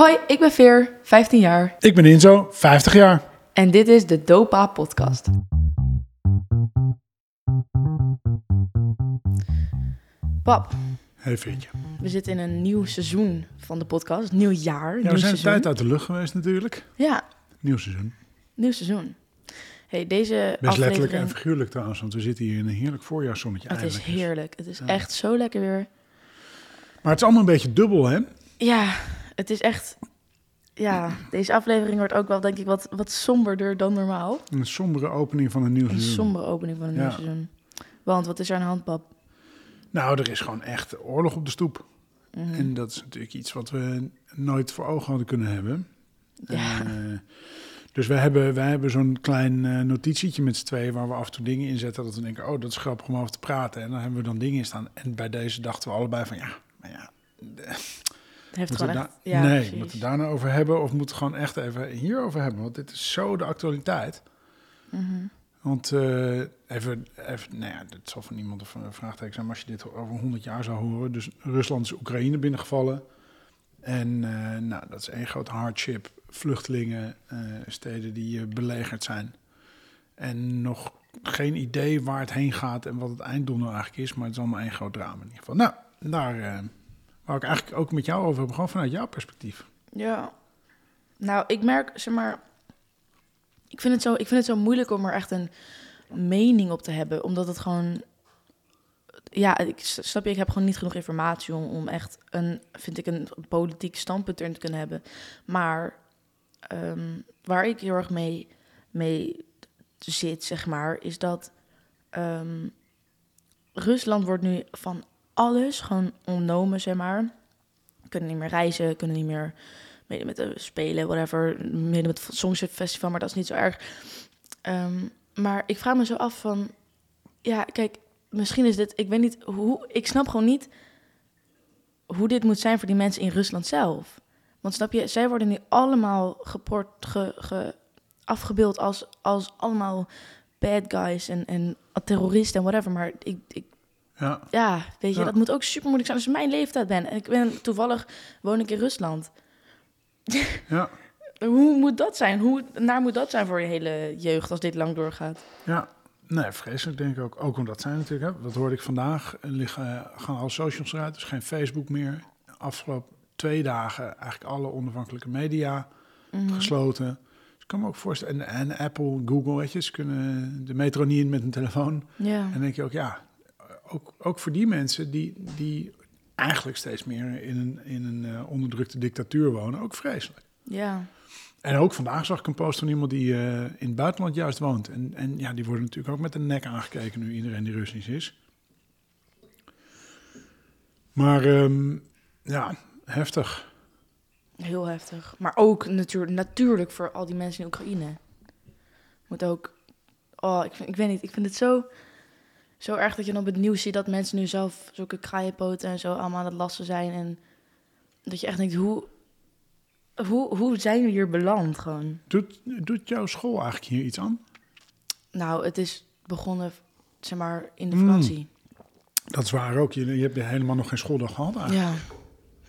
Hoi, ik ben Veer, 15 jaar. Ik ben Inzo, 50 jaar. En dit is de Dopa Podcast. Pap, Hey Veertje. we zitten in een nieuw seizoen van de podcast. Nieuw jaar. Ja, nieuw we zijn een tijd uit de lucht geweest natuurlijk. Ja, Nieuw seizoen. nieuw seizoen. Hey, deze Best aflevering... letterlijk en figuurlijk trouwens, want we zitten hier in een heerlijk voorjaarszonnetje Het is eens. heerlijk. Het is Ja. echt zo lekker weer. Maar het is allemaal een beetje dubbel, hè? Ja, het is echt... Ja, deze aflevering wordt ook wel, denk ik, wat, wat somberder dan normaal. Een sombere opening van een nieuw Een seizoen. sombere opening van een nieuw seizoen. Want wat is er aan de hand, pap? Nou, er is gewoon echt oorlog op de stoep. Mhm. En dat is natuurlijk iets wat we nooit voor ogen hadden kunnen hebben. Ja. Eh, dus wij hebben, wij hebben zo'n klein eh, notitietje met z'n tweeën waar we af en toe dingen in zetten. Dat we denken, oh, dat is grappig om over te praten. En dan hebben we dan dingen in staan. En bij deze dachten we allebei van, ja, maar ja, heeft gewoon echt... Ja, nee, precies. moeten we daar nou over hebben of moeten we gewoon echt even hierover hebben? Want dit is zo de actualiteit. Mhm. Want eh, even, even, nou ja, dit zal van niemand of een vraagteken zijn, maar als je dit over 100 jaar zou horen. Dus Rusland is Oekraïne binnengevallen. En eh, nou, dat is één groot hardship. Vluchtelingen, eh, steden die belegerd zijn. En nog geen idee waar het heen gaat en wat het einddoel nou eigenlijk is. Maar het is allemaal één groot drama in ieder geval. Nou, daar wou ik eigenlijk ook met jou over hebben. Gewoon vanuit jouw perspectief. Ja. Nou, ik merk, zeg maar... Ik vind, het zo, ik vind het zo moeilijk om er echt een mening op te hebben. Omdat het gewoon... Ja, ik snap je, ik heb gewoon niet genoeg informatie om, om echt een, vind ik, een politiek standpunt erin te kunnen hebben. Maar ehm, waar ik heel erg mee, mee zit, zeg maar, is dat ehm, Rusland wordt nu van alles gewoon ontnomen, zeg maar. Kunnen niet meer reizen, kunnen niet meer meedoen met de spelen, whatever. Meedoen met het Songfestival, maar dat is niet zo erg. Ehm, maar ik vraag me zo af van... Ja, kijk, misschien is dit... Ik weet niet hoe... Ik snap gewoon niet hoe dit moet zijn voor die mensen in Rusland zelf. Want snap je, zij worden nu allemaal geport, ge, ge- afgebeeld als, als allemaal bad guys en, en terroristen en whatever. Maar ik, ik Ja, ja, weet je, Ja. dat moet ook super moeilijk zijn als je mijn leeftijd ben. En ik ben toevallig woon ik in Rusland. ja, Hoe moet dat zijn? Hoe naar moet dat zijn voor je hele jeugd als dit lang doorgaat? ja. Nee, vreselijk denk ik ook. Ook omdat zij natuurlijk, hè, dat hoorde ik vandaag, liggen, gaan alle socials eruit. Dus geen Facebook meer. Afgelopen twee dagen eigenlijk alle onafhankelijke media Mhm. gesloten. Dus ik kan me ook voorstellen, en, en Apple, Google, weet je, ze kunnen de metro niet in met een telefoon. Ja, En denk je ook, ja, ook, ook voor die mensen die, die eigenlijk steeds meer in een, in een eh, onderdrukte dictatuur wonen, ook vreselijk. ja, En ook vandaag zag ik een post van iemand die eh, in het buitenland juist woont. En, en ja, die worden natuurlijk ook met de nek aangekeken nu iedereen die Russisch is. Maar ehm, ja, heftig. heel heftig. Maar ook natuur, natuurlijk voor al die mensen in Oekraïne. Moet ook... Oh, ik, vind, ik weet niet, ik vind het zo, zo erg dat je dan op het nieuws ziet... dat mensen nu zelf zulke kraaienpoten en zo allemaal aan het lassen zijn. En dat je echt denkt, hoe, hoe, hoe zijn we hier beland gewoon? Doet, doet jouw school eigenlijk hier iets aan? Nou, het is begonnen, zeg maar, in de Mm. vakantie. Dat is waar ook. Je, je hebt helemaal nog geen schooldag gehad eigenlijk. Ja.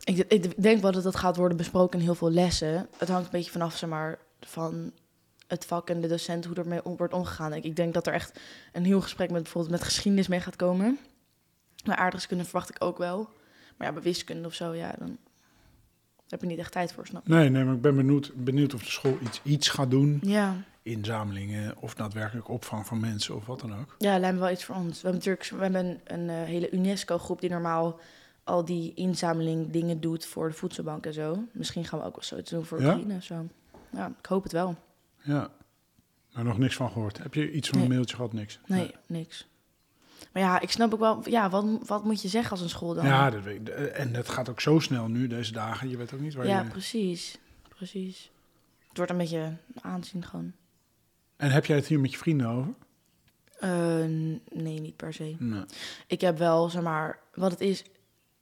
Ik, ik denk wel dat dat gaat worden besproken in heel veel lessen. Het hangt een beetje vanaf, zeg maar, van het vak en de docent, hoe ermee om, wordt omgegaan. Ik, ik denk dat er echt een heel gesprek met bijvoorbeeld met geschiedenis mee gaat komen. Maar aardrijkskunde verwacht ik ook wel. Maar ja, bij wiskunde of zo, ja, dan heb je niet echt tijd voor, snap je? Nee, nee, maar ik ben benieuwd, benieuwd of de school iets, iets gaat doen. Ja, Inzamelingen of daadwerkelijk opvang van mensen of wat dan ook. ja, lijkt me wel iets voor ons. We hebben natuurlijk we hebben een, een eh, hele UNESCO-groep die normaal al die inzameling dingen doet voor de voedselbank en zo. Misschien gaan we ook wel zoiets doen voor Ja? Oekraïne of zo. Ja, ik hoop het wel. Ja, maar nog niks van gehoord. Heb je iets van een mailtje gehad? Niks? Nee, niks. Maar ja, ik snap ook wel, ja, wat, wat moet je zeggen als een school dan? Ja, dat weet ik. en dat gaat ook zo snel nu, deze dagen. Je weet ook niet waar ja je... precies. Precies. Het wordt een beetje aanzien gewoon. En heb jij het hier met je vrienden over? Eh, nee, niet per se. Nee. Ik heb wel, zeg maar, wat het is,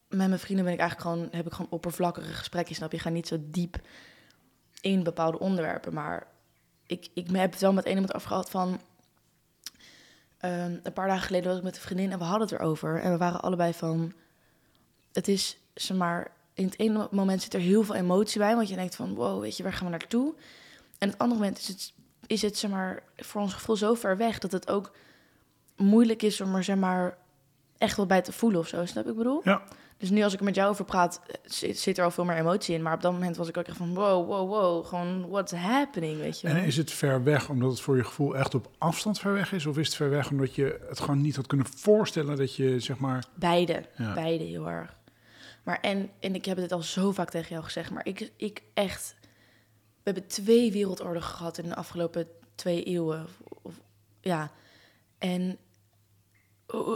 met mijn vrienden ben ik eigenlijk gewoon, heb ik gewoon oppervlakkige gesprekken, snap je? Ga niet zo diep in bepaalde onderwerpen, maar ik, ik heb het wel met een iemand over gehad van, ehm, een paar dagen geleden was ik met een vriendin en we hadden het erover en we waren allebei van, het is, zeg maar, in het ene moment zit er heel veel emotie bij, want je denkt van, wow, weet je, waar gaan we naartoe? En het andere moment is het, is het zeg maar, voor ons gevoel zo ver weg dat het ook moeilijk is om er zeg maar echt wat bij te voelen of zo. Snap ik bedoel? Ja. Dus nu als ik er met jou over praat, zit, zit er al veel meer emotie in. Maar op dat moment was ik ook echt van wow, wow, wow. Gewoon what's happening, weet je wel. En is het ver weg omdat het voor je gevoel echt op afstand ver weg is? Of is het ver weg omdat je het gewoon niet had kunnen voorstellen dat je zeg maar... Beide, Ja. beide heel erg. Maar en, en ik heb het al zo vaak tegen jou gezegd, maar ik, ik echt... We hebben twee wereldoorlogen gehad in de afgelopen twee eeuwen. Of, of- ja, en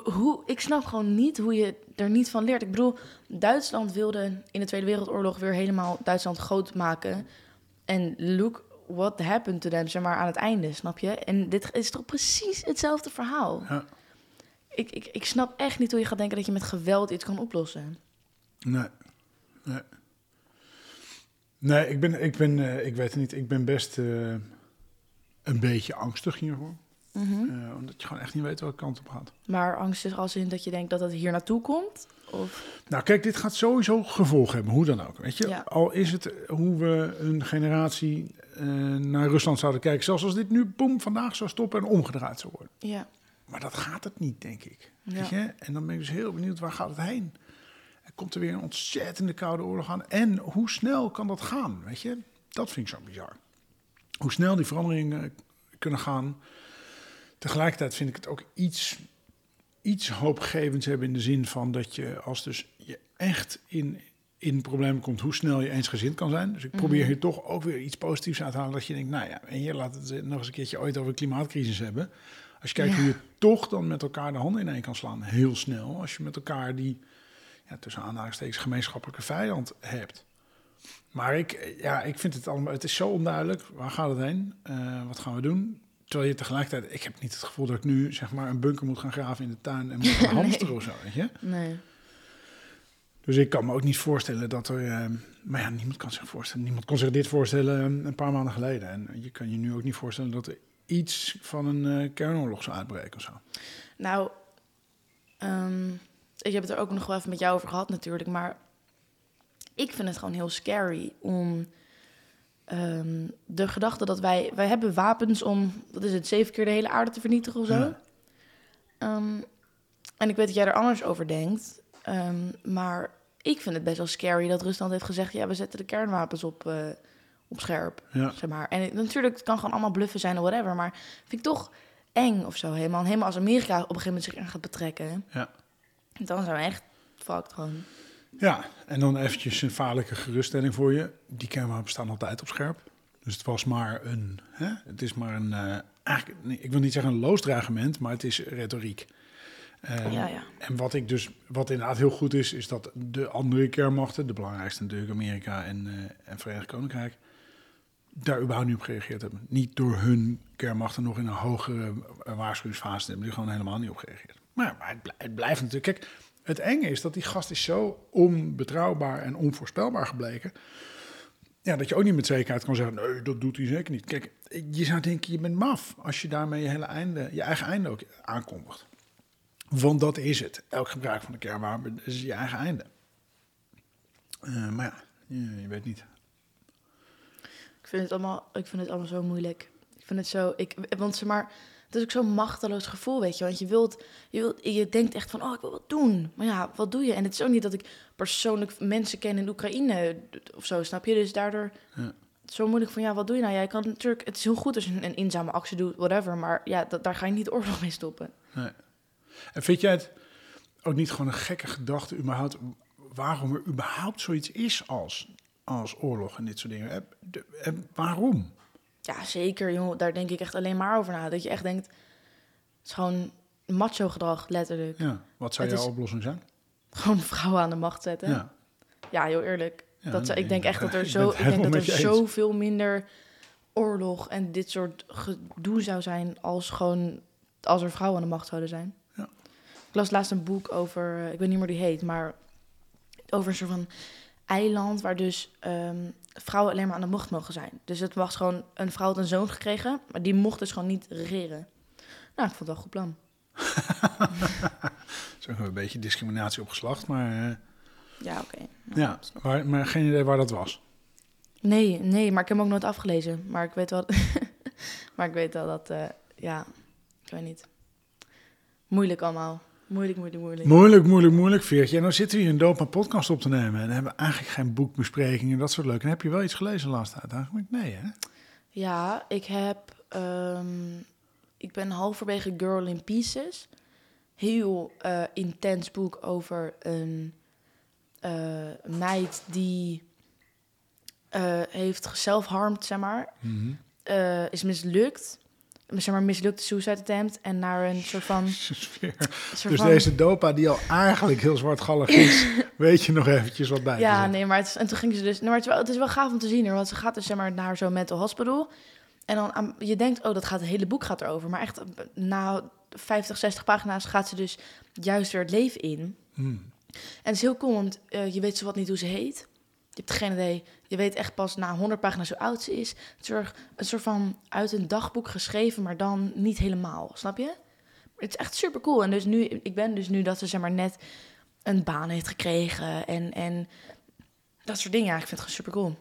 hoe, ik snap gewoon niet hoe je er niet van leert. Ik bedoel, Duitsland wilde in de Tweede Wereldoorlog weer helemaal Duitsland groot maken. En look what happened to them, zeg maar, aan het einde, snap je? En dit is toch precies hetzelfde verhaal? Ja. Ik, ik, ik snap echt niet hoe je gaat denken dat je met geweld iets kan oplossen. Nee. Nee. Nee, ik ben, ik ben, eh, ik weet het niet, ik ben best eh, een beetje angstig hiervoor. Eh, omdat je gewoon echt niet weet welke kant op gaat. Maar angst is als in dat je denkt dat het hier naartoe komt? Of... Nou, kijk, dit gaat sowieso gevolgen hebben, hoe dan ook. Weet je, Ja. al is het hoe we een generatie eh, naar Rusland zouden kijken, zelfs als dit nu boem vandaag zou stoppen en omgedraaid zou worden. Ja. Maar dat gaat het niet, denk ik. Ja. Weet je? En dan ben ik dus heel benieuwd, waar gaat het heen? Er komt er weer een ontzettende koude oorlog aan. En hoe snel kan dat gaan, weet je? Dat vind ik zo bizar. Hoe snel die veranderingen eh, kunnen gaan. Tegelijkertijd vind ik het ook iets, iets hoopgevends hebben in de zin van dat je als dus je echt in, in problemen komt, hoe snel je eensgezind kan zijn. Dus ik probeer Mhm. hier toch ook weer iets positiefs uit te halen. Dat je denkt, nou ja, en je laat het nog eens een keertje ooit over de klimaatcrisis hebben. Als je kijkt Ja. hoe je toch dan met elkaar de handen ineen kan slaan, heel snel. Als je met elkaar die, ja, tussen aanhalingstekens, gemeenschappelijke vijand hebt. Maar ik, ja, ik vind het allemaal, het is zo onduidelijk. Waar gaat het heen? Eh, wat gaan we doen? Terwijl je tegelijkertijd, ik heb niet het gevoel dat ik nu zeg maar een bunker moet gaan graven in de tuin en moet gaan Nee. hamsteren of zo, weet je? Nee. Dus ik kan me ook niet voorstellen dat er. eh, maar ja, niemand kan zich voorstellen. Niemand kon zich dit voorstellen eh, een paar maanden geleden. En je kan je nu ook niet voorstellen dat er iets van een eh, kernoorlog zou uitbreken of zo. Nou, ehm, ik heb het er ook nog wel even met jou over gehad natuurlijk, maar ik vind het gewoon heel scary om ehm, de gedachte dat wij, wij hebben wapens om, wat is het, zeven keer de hele aarde te vernietigen of zo. Ja. Ehm, en ik weet dat jij er anders over denkt, ehm, maar ik vind het best wel scary dat Rusland heeft gezegd, ja, we zetten de kernwapens op, eh, op scherp. Ja, Zeg maar. En het- natuurlijk, het kan gewoon allemaal bluffen zijn of whatever. Maar vind ik toch eng of zo. Helemaal, helemaal als Amerika op een gegeven moment zich aan gaat betrekken. ja. Dan zijn we echt fucked gewoon. Ja, en dan eventjes een vaarlijke geruststelling voor je. Die kernwapens staan altijd op scherp. Dus het was maar een. Hè? Het is maar een. eh, eigenlijk, nee, ik wil niet zeggen een loos dreigement, maar het is retoriek. Eh, ja, ja. En wat ik dus, wat inderdaad heel goed is, is dat de andere kernmachten, de belangrijkste natuurlijk Amerika en, eh en Verenigd Koninkrijk, daar überhaupt niet op gereageerd hebben. Niet door hun kernmachten nog in een hogere waarschuwingsfase te hebben, die gewoon helemaal niet op gereageerd. Maar, maar het, blij- het blijft natuurlijk. Kijk, het enge is dat die gast is zo onbetrouwbaar en onvoorspelbaar gebleken. Ja, dat je ook niet met zekerheid kan zeggen, nee, dat doet hij zeker niet. Kijk, je zou denken, je bent maf als je daarmee je hele einde, je eigen einde ook aankondigt. Want dat is het. Elk gebruik van een kernwapen is je eigen einde. Eh, maar ja, je, je weet niet. Ik vind, het allemaal, ik vind het allemaal zo moeilijk. Ik vind het zo... Ik, want zeg maar... Het is ook zo'n machteloos gevoel, weet je. Want je wilt, je wilt... Je denkt echt van, oh, ik wil wat doen. Maar ja, wat doe je? En het is ook niet dat ik persoonlijk mensen ken in Oekraïne of zo, snap je? Dus daardoor... Ja. Zo moeilijk van, ja, wat doe je nou? Jij kan natuurlijk... Het is heel goed als je een, een inzame actie doet, whatever. Maar ja, dat, daar ga je niet oorlog mee stoppen. Nee. En vind jij het ook niet gewoon een gekke gedachte, überhaupt, waarom er überhaupt zoiets is als, als oorlog en dit soort dingen? Eh, waarom? Ja, zeker, joh. Daar denk ik echt alleen maar over na. Dat je echt denkt, het is gewoon macho gedrag, letterlijk. Ja, wat zou Het jouw oplossing zijn? Gewoon vrouwen aan de macht zetten. Ja, Ja. heel eerlijk. Ja, dat, ik denk echt dat er zo, ik denk dat er eens. zoveel minder oorlog en dit soort gedoe zou zijn als gewoon als er vrouwen aan de macht zouden zijn. Ja. Ik las laatst een boek over, eh, ik weet niet meer hoe die heet, maar over een soort van eiland waar dus ehm, vrouwen alleen maar aan de macht mogen zijn. Dus het was gewoon, een vrouw had een zoon gekregen, maar die mocht dus gewoon niet regeren. Nou, ik vond het wel een goed plan. Een beetje discriminatie op geslacht, maar eh, Ja, oké. Ja, maar, maar geen idee waar dat was. Nee, nee, maar ik heb hem ook nooit afgelezen. Maar ik weet wel, maar ik weet wel dat, eh, ja, ik weet niet. Moeilijk allemaal. Moeilijk, moeilijk, moeilijk. Moeilijk, moeilijk, moeilijk, Veertje. En dan zitten we hier een dopa podcast op te nemen. En dan hebben we eigenlijk geen boekbesprekingen en dat soort leuke. En heb je wel iets gelezen de laatste tijd eigenlijk? Nee, hè? Ja, ik heb, ehm, ik ben halverwege Girl in Pieces. Heel eh, intens boek over een eh, meid die eh, heeft zelfharmd, zeg maar. Mhm. is mislukt. Zeg maar mislukte suicide attempt. En naar een soort van... Sfeer. Soort Dus van deze dopa, die al eigenlijk heel zwartgallig is, weet je nog eventjes wat bij Ja, nee, maar het, is- en toen ging ze dus... Nou, maar het, is wel, het is wel gaaf om te zien, hoor. Want ze gaat dus zeg maar naar zo'n mental hospital. En dan, aan- je denkt, oh, dat gaat, het hele boek gaat erover. Maar echt, na 50, 60 pagina's gaat ze dus juist weer het leven in. Hmm. En het is heel cool, want eh, je weet zo wat niet hoe ze heet. Je hebt geen idee. Je weet echt pas na 100 pagina's hoe oud ze is. Een soort- van uit een dagboek geschreven, maar dan niet helemaal. Snap je? Het is echt super cool. En dus nu, ik ben dus nu dat ze zeg maar net een baan heeft gekregen en, en dat soort dingen. Ja, ik vind het gewoon super cool.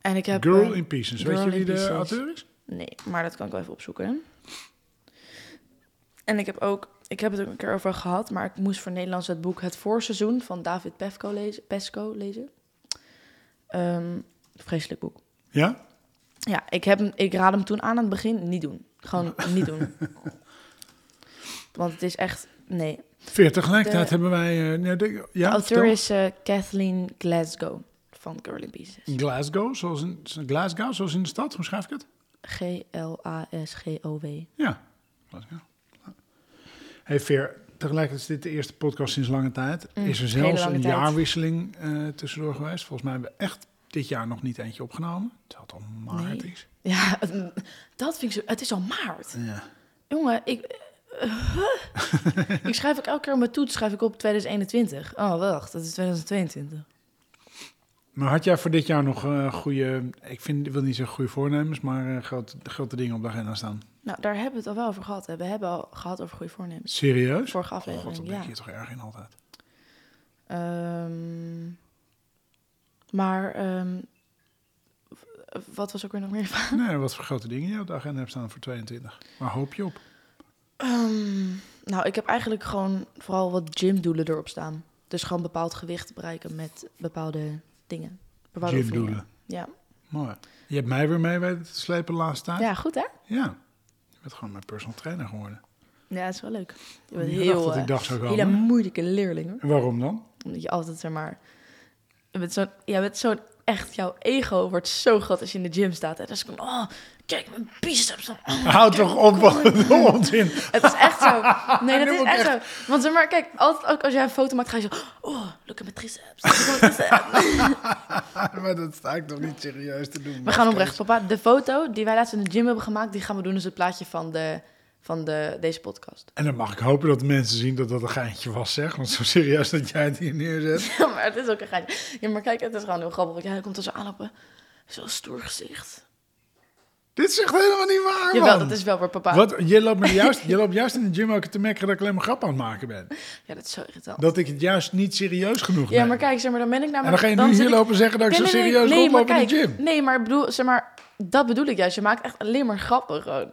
En ik heb. Girl in Pieces. Girl weet je wie de auteur is? Nee, maar dat kan ik wel even opzoeken. En ik heb ook, ik heb het ook een keer over gehad, maar ik moest voor Nederlands het boek Het Voorseizoen van David Pesco lezen. Pesco lezen. Ehm, vreselijk boek. Ja? Ja, ik, heb hem, ik raad hem toen aan aan het begin. Niet doen. Gewoon niet doen. Want het is echt, nee. Veer, tegelijkertijd De- hebben wij... de, ja, de auteur is eh, Kathleen Glasgow van Girl in Pieces. Glasgow, zoals in, Glasgow, zoals in de stad. Hoe schrijf ik het? G-L-A-S-G-O-W. Ja, Glasgow. Hey Veer, tegelijkertijd is dit de eerste podcast sinds lange tijd. Mm, is er zelfs een tijd. jaarwisseling eh, tussendoor geweest? Volgens mij hebben we echt dit jaar nog niet eentje opgenomen. Terwijl het al maart Nee. is. Ja, dat vind ik zo... Het is al maart. Ja. Jongen, ik... eh, huh? ik schrijf ook elke keer mijn toets schrijf ik op 2021. Oh, wacht, dat is 2022. Maar had jij voor dit jaar nog eh goede, ik vind, ik wil niet zeggen goede voornemens, maar eh, grote, grote dingen op de agenda staan? Nou, daar hebben we het al wel over gehad. Hè. We hebben al gehad over goede voornemens. Serieus? Vorige God, aflevering, dan ben ja. ik hier toch erg in altijd. Ehm, maar, ehm, wat was ook weer nog meer? Nee, wat voor grote dingen je op de agenda hebt staan voor 22? Waar hoop je op? Ehm, nou, ik heb eigenlijk gewoon vooral wat gymdoelen erop staan. Dus gewoon bepaald gewicht bereiken met bepaalde dingen. Bepaalde. Gymdoelen. Ja. Mooi. Je hebt mij weer mee weten te slepen de laatste tijd. ja, goed hè? Ja. Je bent gewoon mijn personal trainer geworden. Ja, dat is wel leuk. Je bent heel, dat eh, ik dacht zou hele moeilijke leerling hoor. En waarom dan? Omdat je altijd zeg maar. Je bent zo'n. Zo'n echt. Jouw ego wordt zo groot als je in de gym staat. En is van. Oh, kijk, mijn biceps. Oh, Houd toch op, wat onzin. Het is echt zo. Nee, dat is echt zo. Want zeg maar, kijk, altijd ook als jij een foto maakt, ga je zo. Oh, look at mijn triceps. Maar dat sta ik toch niet serieus te doen. We gaan oprecht, papa. De foto die wij laatst in de gym hebben gemaakt, die gaan we doen als het plaatje van, de, van de, deze podcast. En dan mag ik hopen dat de mensen zien dat dat een geintje was, zeg. Want zo serieus dat jij het hier neerzet. Ja, maar het is ook een geintje. Ja, maar kijk, het is gewoon heel grappig. Ja, hij komt er zo aanlopen. Zo'n stoer gezicht. Dit is echt helemaal niet waar, Jawel, man. dat is wel weer papa. Wat, je, loopt me juist, je loopt juist in de gym ook te merken dat ik alleen maar grap aan het maken ben. Ja, dat is zo irritant. Dat ik het juist niet serieus genoeg Ja, neem. maar kijk, zeg maar, dan ben ik en namelijk... dan ga je nu zit hier ik- lopen zeggen dat ik Nee, zo nee, nee, serieus nee, maar rondloop in de kijk, gym. Nee, maar bedoel, zeg maar, dat bedoel ik juist. Je maakt echt alleen maar grappen gewoon.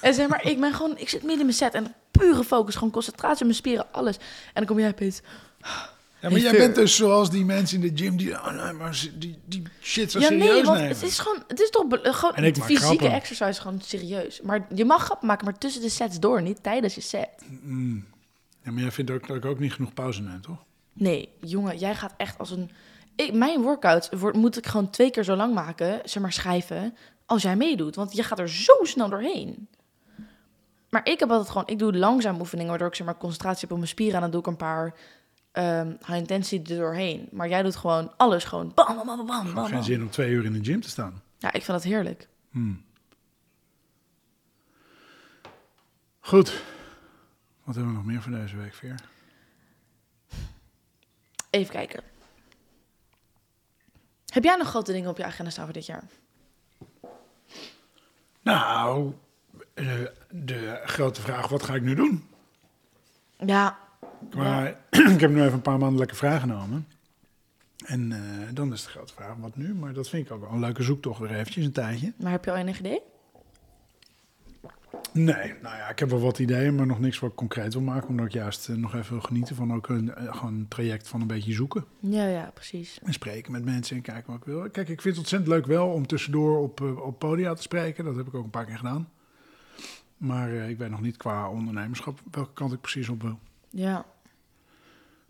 En zeg maar, ik ben gewoon, ik zit midden in mijn set en pure focus, gewoon concentratie, mijn spieren, alles. En dan kom jij opeens, Ja, maar jij bent dus zoals die mensen in de gym die, oh nee, maar die, die shit zo ja serieus nee, want nemen. het is gewoon, het is toch gewoon En ik fysieke grappen. exercise gewoon serieus. Maar je mag grappen maken, maar tussen de sets door, niet tijdens je set. Mm. Ja, maar jij vindt ook dat ik ook niet genoeg pauze neem, toch? Nee, jongen, jij gaat echt als een... Ik, mijn workouts wordt, moet ik gewoon twee keer zo lang maken, zeg maar schrijven, als jij meedoet. Want je gaat er zo snel doorheen. Maar ik heb altijd gewoon... Ik doe langzaam oefeningen, waardoor ik zeg maar concentratie heb op mijn spieren. En dan doe ik een paar ehm high intensity er doorheen. Maar jij doet gewoon alles gewoon bam, bam, bam, bam, geen zin om twee uur in de gym te staan. Ja, ik vind dat heerlijk. Hmm. Goed. Wat hebben we nog meer voor deze week, Veer? Even kijken. Heb jij nog grote dingen op je agenda staan voor dit jaar? Nou, eh, de grote vraag, wat ga ik nu doen? Ja, Qua, ik heb nu even een paar maanden lekker vrijgenomen. En eh, dan is de grote vraag, wat nu? Maar dat vind ik ook wel een leuke zoektocht weer eventjes, een tijdje. Maar heb je al enig idee? Nee, nou ja, ik heb wel wat ideeën, maar nog niks wat ik concreet wil maken. Omdat ik juist eh, nog even wil genieten van ook een, eh, gewoon een traject van een beetje zoeken. Ja, ja, precies. En spreken met mensen en kijken wat ik wil. Kijk, ik vind het ontzettend leuk wel om tussendoor op, eh, op podia te spreken. Dat heb ik ook een paar keer gedaan. Maar ik weet nog niet qua ondernemerschap welke kant ik precies op wil. Ja.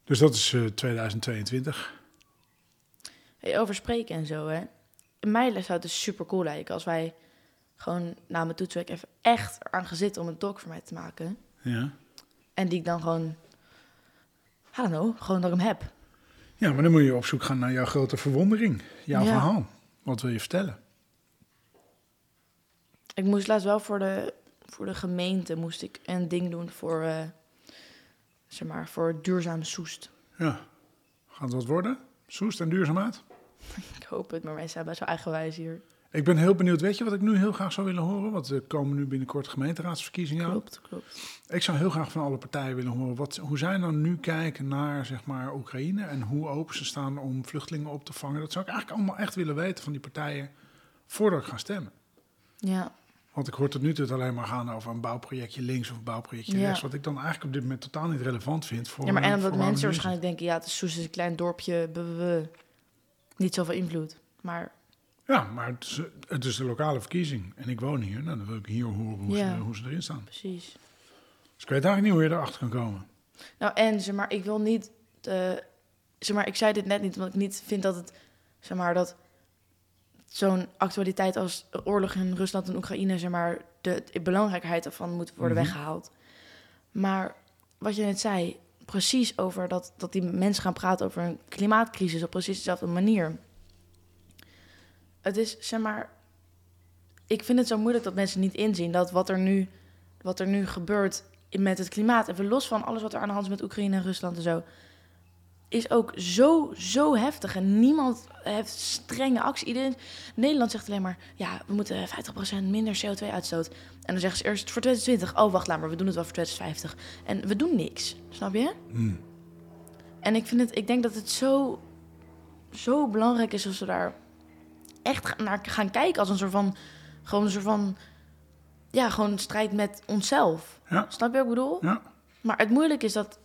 Dus dat is eh, 2022. Hey, over spreken en zo, hè. Mij zou het dus super cool lijken als wij gewoon na mijn toetsweek even echt eraan gaan zitten om een talk voor mij te maken. Ja. En die ik dan gewoon, I don't know, gewoon dat ik hem heb. ja, maar dan moet je op zoek gaan naar jouw grote verwondering. Jouw Ja. verhaal. Wat wil je vertellen? Ik moest laatst wel voor de, voor de gemeente moest ik een ding doen voor, eh, zeg maar, voor duurzaam soest. Ja. Gaat het wat worden? Soest en duurzaamheid? Ik hoop het, maar wij zijn best wel eigenwijs hier. Ik ben heel benieuwd. Weet je wat ik nu heel graag zou willen horen? Want er komen nu binnenkort gemeenteraadsverkiezingen. Klopt, klopt. Ik zou heel graag van alle partijen willen horen wat, hoe zij dan nu kijken naar zeg maar, Oekraïne en hoe open ze staan om vluchtelingen op te vangen. Dat zou ik eigenlijk allemaal echt willen weten van die partijen voordat ik ga stemmen. Ja, Want ik hoor tot nu toe het alleen maar gaan over een bouwprojectje links of een bouwprojectje Ja. rechts. Wat ik dan eigenlijk op dit moment totaal niet relevant vind voor. ja maar eh, en omdat mensen waarschijnlijk denken, ja, het is Soest is een klein dorpje, niet zoveel invloed. Maar. Ja, maar het is, het is de lokale verkiezing en ik woon hier. Nou, dan wil ik hier horen hoe, Ja. ze, hoe ze erin staan. precies. Dus ik weet eigenlijk niet hoe je erachter kan komen. Nou, en zeg maar, ik wil niet. eh, zeg maar, ik zei dit net niet, omdat ik niet vind dat het. Zeg maar, dat zo'n actualiteit als oorlog in Rusland en Oekraïne, zeg maar, de, de belangrijkheid ervan moet worden Mhm. weggehaald. Maar wat je net zei, precies over dat, dat die mensen gaan praten over een klimaatcrisis op precies dezelfde manier. Het is, zeg maar, ik vind het zo moeilijk dat mensen niet inzien dat wat er nu, wat er nu gebeurt met het klimaat, even los van alles wat er aan de hand is met Oekraïne en Rusland en zo, is ook zo, zo heftig. En niemand heeft strenge actie. Iedereen, Nederland zegt alleen maar, ja, we moeten 50% minder CO2-uitstoot. En dan zeggen ze eerst voor 2020, oh wacht, laat maar, we doen het wel voor 2050. En we doen niks, snap je? Hmm. En ik, vind het, ik denk dat het zo, zo belangrijk is als we daar echt naar gaan kijken als een soort van, gewoon een soort van, ja, gewoon een strijd met onszelf. Ja. Snap je wat ik bedoel? Ja. Maar het moeilijke is dat,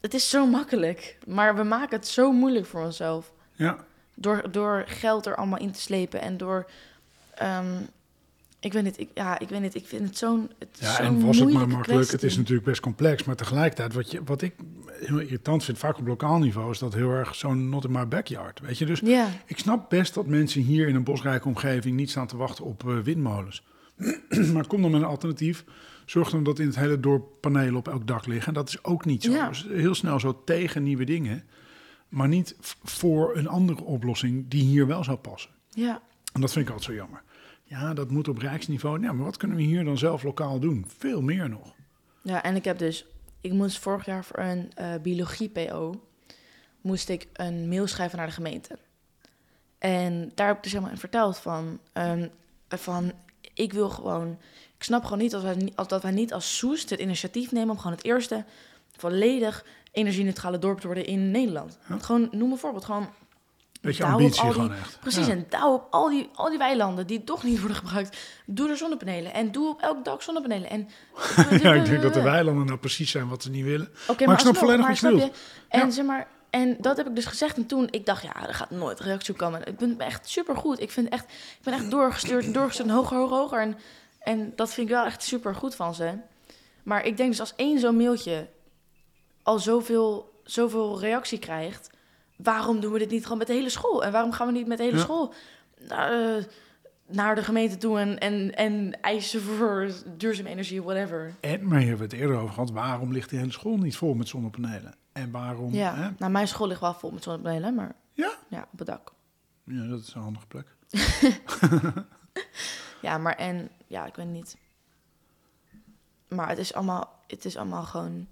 het is zo makkelijk, maar we maken het zo moeilijk voor onszelf. Ja. Door, door geld er allemaal in te slepen en door, ehm, ik weet niet, ik, ja, ik weet niet, ik vind het zo'n, het Ja, zo'n en was het maar makkelijk. Het is natuurlijk best complex. Maar tegelijkertijd, wat, je, wat ik heel irritant vind, vaak op lokaal niveau, is dat heel erg zo'n not in my backyard. Weet je, dus Ja, ik snap best dat mensen hier in een bosrijke omgeving niet staan te wachten op eh, windmolens. maar kom dan met een alternatief. Zorg dan dat in het hele dorp panelen op elk dak liggen. Dat is ook niet zo. Ja. Dus heel snel zo tegen nieuwe dingen. Maar niet voor een andere oplossing die hier wel zou passen. ja, En dat vind ik altijd zo jammer. Ja, dat moet op rijksniveau. Ja, maar wat kunnen we hier dan zelf lokaal doen? Veel meer nog. Ja, en ik heb dus... Ik moest vorig jaar voor een eh, biologie-PO... moest ik een mail schrijven naar de gemeente. En daar heb ik dus helemaal in verteld van... ehm, van ik wil gewoon... Ik snap gewoon niet dat wij, dat wij niet als Soest het initiatief nemen... om gewoon het eerste volledig energie-neutrale dorp te worden in Nederland. Ja. Gewoon, noem een voorbeeld. Gewoon Beetje ambitie die- gewoon echt. Precies, Ja. en douw op al die, al die weilanden die toch niet worden gebruikt. Doe er zonnepanelen. En doe op elk dak zonnepanelen. En, ja, ik denk dat de weilanden nou precies zijn wat ze niet willen. Oké, Maar ik snap volledig maar wat je. En, Ja. zeg maar, en dat heb ik dus gezegd. En toen, ik dacht, ja, er gaat nooit reactie op komen. Ik ben echt supergoed. Ik, vind echt, ik ben echt doorgestuurd doorgestuurd hoger, hoger, hoger. En, en dat vind ik wel echt supergoed van ze. Maar ik denk dus als één zo'n mailtje al zoveel, zoveel reactie krijgt... waarom doen we dit niet gewoon met de hele school? En waarom gaan we niet met de hele Ja. school naar, eh, naar de gemeente toe... En, en, en eisen voor duurzame energie, whatever? En, maar hier hebben we het eerder over gehad. Waarom ligt die hele school niet vol met zonnepanelen? En waarom... Ja, Hè? nou, mijn school ligt wel vol met zonnepanelen, maar Ja? ja, op het dak. ja, dat is een handige plek. Ja, maar en, ja, ik weet niet. Maar het is allemaal, het is allemaal gewoon...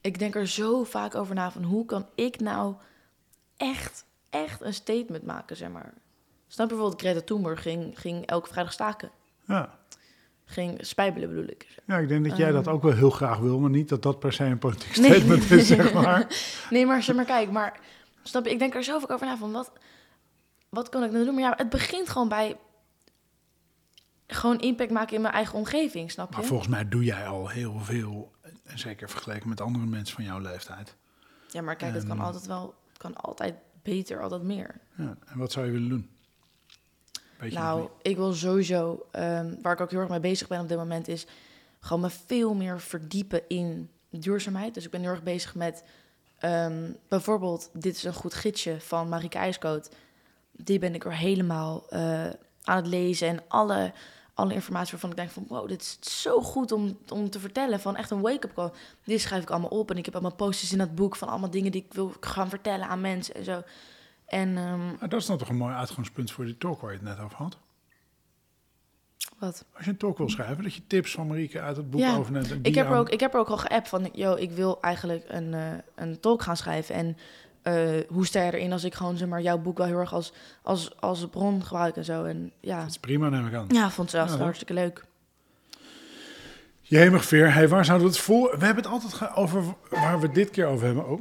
Ik denk er zo vaak over na van hoe kan ik nou echt, echt een statement maken, zeg maar. Snap je bijvoorbeeld, Greta Thunberg ging, ging elke vrijdag staken. Ja. ging spijbelen, bedoel ik. Ja, ik denk dat jij dat Ehm. ook wel heel graag wil, maar niet dat dat per se een politiek statement is, zeg maar. Nee, maar zeg maar, kijk, maar snap je, ik denk er ook over na van wat, wat kan ik nou doen? Maar ja, het begint gewoon bij gewoon impact maken in mijn eigen omgeving, snap je? Maar volgens mij doe jij al heel veel, en zeker vergeleken met andere mensen van jouw leeftijd. Ja, maar kijk, het kan Ehm. altijd wel, kan altijd beter, altijd meer. Ja, en wat zou je willen doen? Nou, ik wil sowieso, ehm, waar ik ook heel erg mee bezig ben op dit moment, is gewoon me veel meer verdiepen in duurzaamheid. Dus ik ben heel erg bezig met ehm, bijvoorbeeld, dit is een goed gidsje van Marieke IJskoot. Die ben ik er helemaal eh, aan het lezen en alle, alle informatie waarvan ik denk van, wow, dit is zo goed om, om te vertellen. Van echt een wake-up call. Die schrijf ik allemaal op en ik heb allemaal posters in dat boek van allemaal dingen die ik wil gaan vertellen aan mensen en zo. En ehm, Maar dat is dan toch een mooi uitgangspunt voor die talk waar je het net over had? wat? Als je een talk wil schrijven, dat je tips van Marieke uit het boek Ja, overneemt. en Ik heb, er ook, ik heb er ook al geappt van, yo, ik wil eigenlijk een, eh, een talk gaan schrijven. En eh, hoe sta je erin als ik gewoon zeg maar, jouw boek wel heel erg als, als, als bron gebruik en zo. En ja, Dat is prima, neem ik aan. ja vond het zelf Ja, hoor. hartstikke leuk. Jemig veer, hey, waar zouden we het voor... We hebben het altijd over waar we dit keer over hebben. Oh,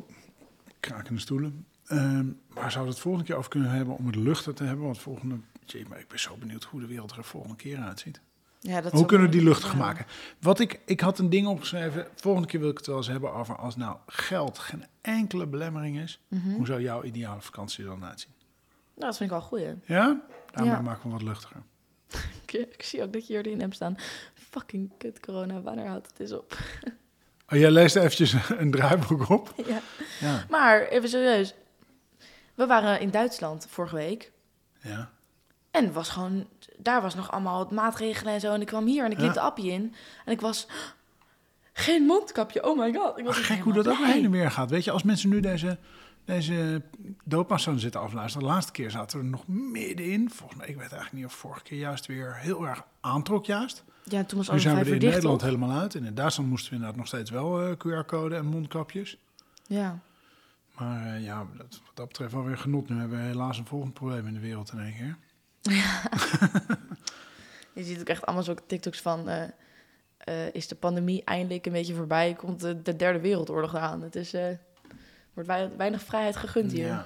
krakende stoelen. Ehm, waar zouden we het volgende keer over kunnen hebben om het luchter te hebben? Want volgende... Jee, maar ik ben zo benieuwd hoe de wereld er de volgende keer uitziet. Ja, dat Hoe kunnen we die luchtig ja. maken? Wat ik, ik had een ding opgeschreven. Volgende keer wil ik het wel eens hebben over als nou geld geen enkele belemmering is. Mhm. Hoe zou jouw ideale vakantie er dan uitzien? Nou, dat vind ik wel een goeie. Ja? Daarmee Ja. maken we wat luchtiger. Ik, ik zie ook dat je erin hebt staan. Fucking kut corona, wanneer houdt het eens op? Oh, jij leest eventjes een draaiboek op. ja. Ja. Maar even serieus. We waren in Duitsland vorige week. ja. En was gewoon, daar was nog allemaal wat maatregelen en zo. En ik kwam hier en ik liep Ja. de appie in. En ik was, geen mondkapje, oh my god. Ik was Ach, echt gek hoe dat ook heen en weer gaat. Weet je, als mensen nu deze, deze dopas zouden zitten afluisteren. De laatste keer zaten we er nog middenin. Volgens mij, ik weet eigenlijk niet of vorige keer juist weer heel erg aantrok juist. Ja, toen was Nu zijn we er in Nederland toch? helemaal uit. En in Duitsland moesten we inderdaad nog steeds wel eh, QR-code en mondkapjes. Ja. Maar eh, ja, dat, wat dat betreft wel weer genot. Nu hebben we helaas een volgend probleem in de wereld in één keer. Je ziet ook echt allemaal zo'n TikToks van... eh, eh, is de pandemie eindelijk een beetje voorbij? Komt de, de derde wereldoorlog aan? Het is, eh, wordt wei- weinig vrijheid gegund hier. Ja,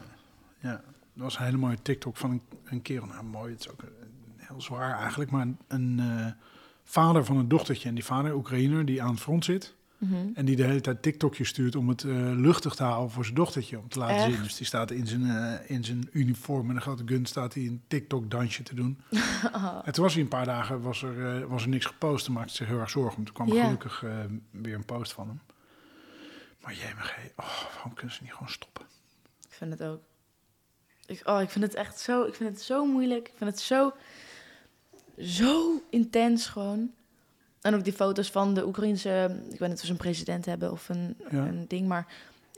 ja, dat was een hele mooie TikTok van een, een kerel. Nou, mooi, het is ook heel zwaar eigenlijk. Maar een, vader van een dochtertje. En die vader, Oekraïner, die aan het front zit. Mhm. En die de hele tijd TikTokjes stuurt om het eh, luchtig te houden voor zijn dochtertje. Om te laten Echt? zien. Dus die staat in zijn, eh, in zijn uniform met een grote gun staat hij een TikTok-dansje te doen. En toen was hij een paar dagen, was er, eh, was er niks gepost. Toen maakte zich heel erg zorgen. om. Toen kwam gelukkig weer een post van hem. Maar JMG, oh, waarom kunnen ze niet gewoon stoppen? Ik vind het ook. Ik, oh, ik vind het echt zo, ik vind het zo moeilijk. Ik vind het zo, zo intens gewoon. En ook die foto's van de Oekraïnse, ik weet niet of ze een president hebben of een, Ja. een ding, maar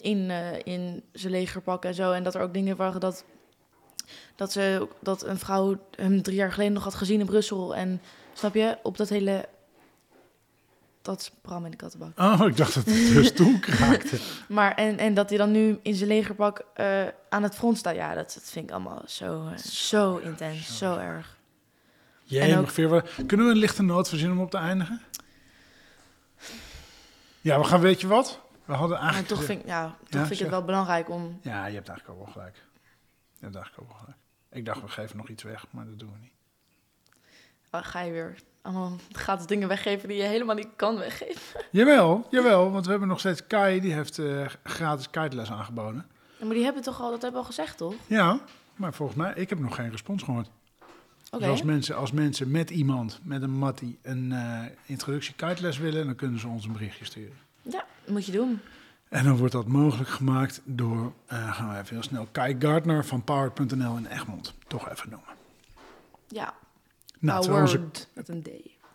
in, eh, in zijn legerpak en zo. En dat er ook dingen waren dat, dat, ze, dat een vrouw hem drie jaar geleden nog had gezien in Brussel. En snap je, op dat hele, dat is Bram in de kattenbak. Oh, ik dacht dat het dus toen kraakte. Maar en, en dat hij dan nu in zijn legerpak eh, aan het front staat. Ja, dat, dat vind ik allemaal zo, eh, zo intens, zo erg. Ook- Veer, kunnen we een lichte noot verzinnen om op te eindigen? Ja, we gaan, weet je wat? We hadden Maar eigenlijk... toch vind, ik- ja, toch Ja, vind ik het wel belangrijk om... Ja, je hebt eigenlijk ook wel gelijk. Je hebt eigenlijk ook wel gelijk. Ik dacht, we geven nog iets weg, maar dat doen we niet. Oh, ga je weer allemaal gratis dingen weggeven die je helemaal niet kan weggeven. Jawel, jawel, want we hebben nog steeds Kai, die heeft eh, gratis kiteles aangeboden. Ja, maar die hebben toch al, dat hebben we al gezegd, toch? Ja, maar volgens mij, ik heb nog geen respons gehoord. Dus als mensen, als mensen met iemand, met een mattie, een eh, introductie kiteles willen, dan kunnen ze ons een berichtje sturen. Ja, dat moet je doen. En dan wordt dat mogelijk gemaakt door, eh, gaan we even heel snel, Kai Gardner van Powered.nl in Egmond. Toch even noemen. Ja, Nou, onze powered met een D.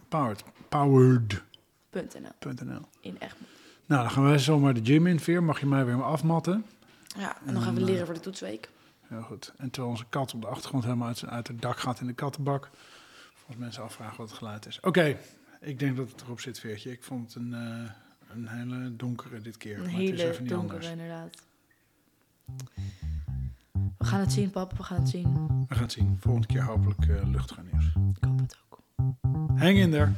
Powered, Powered.nl. In Egmond. Nou, dan gaan wij zomaar de gym in, Veer. Mag je mij weer afmatten? Ja, en dan gaan we eh, leren voor de toetsweek. Heel goed. En terwijl onze kat op de achtergrond helemaal uit, het dak gaat in de kattenbak. Als mensen afvragen wat het geluid is. Oké, ik denk dat het erop zit, Veertje. Ik vond het een, eh, een hele donkere dit keer. Een maar het is hele even niet donkere, anders. inderdaad. We gaan het zien, pap. We gaan het zien. We gaan het zien. Volgende keer hopelijk eh luchtiger nieuws. Ik hoop het ook. Hang in there.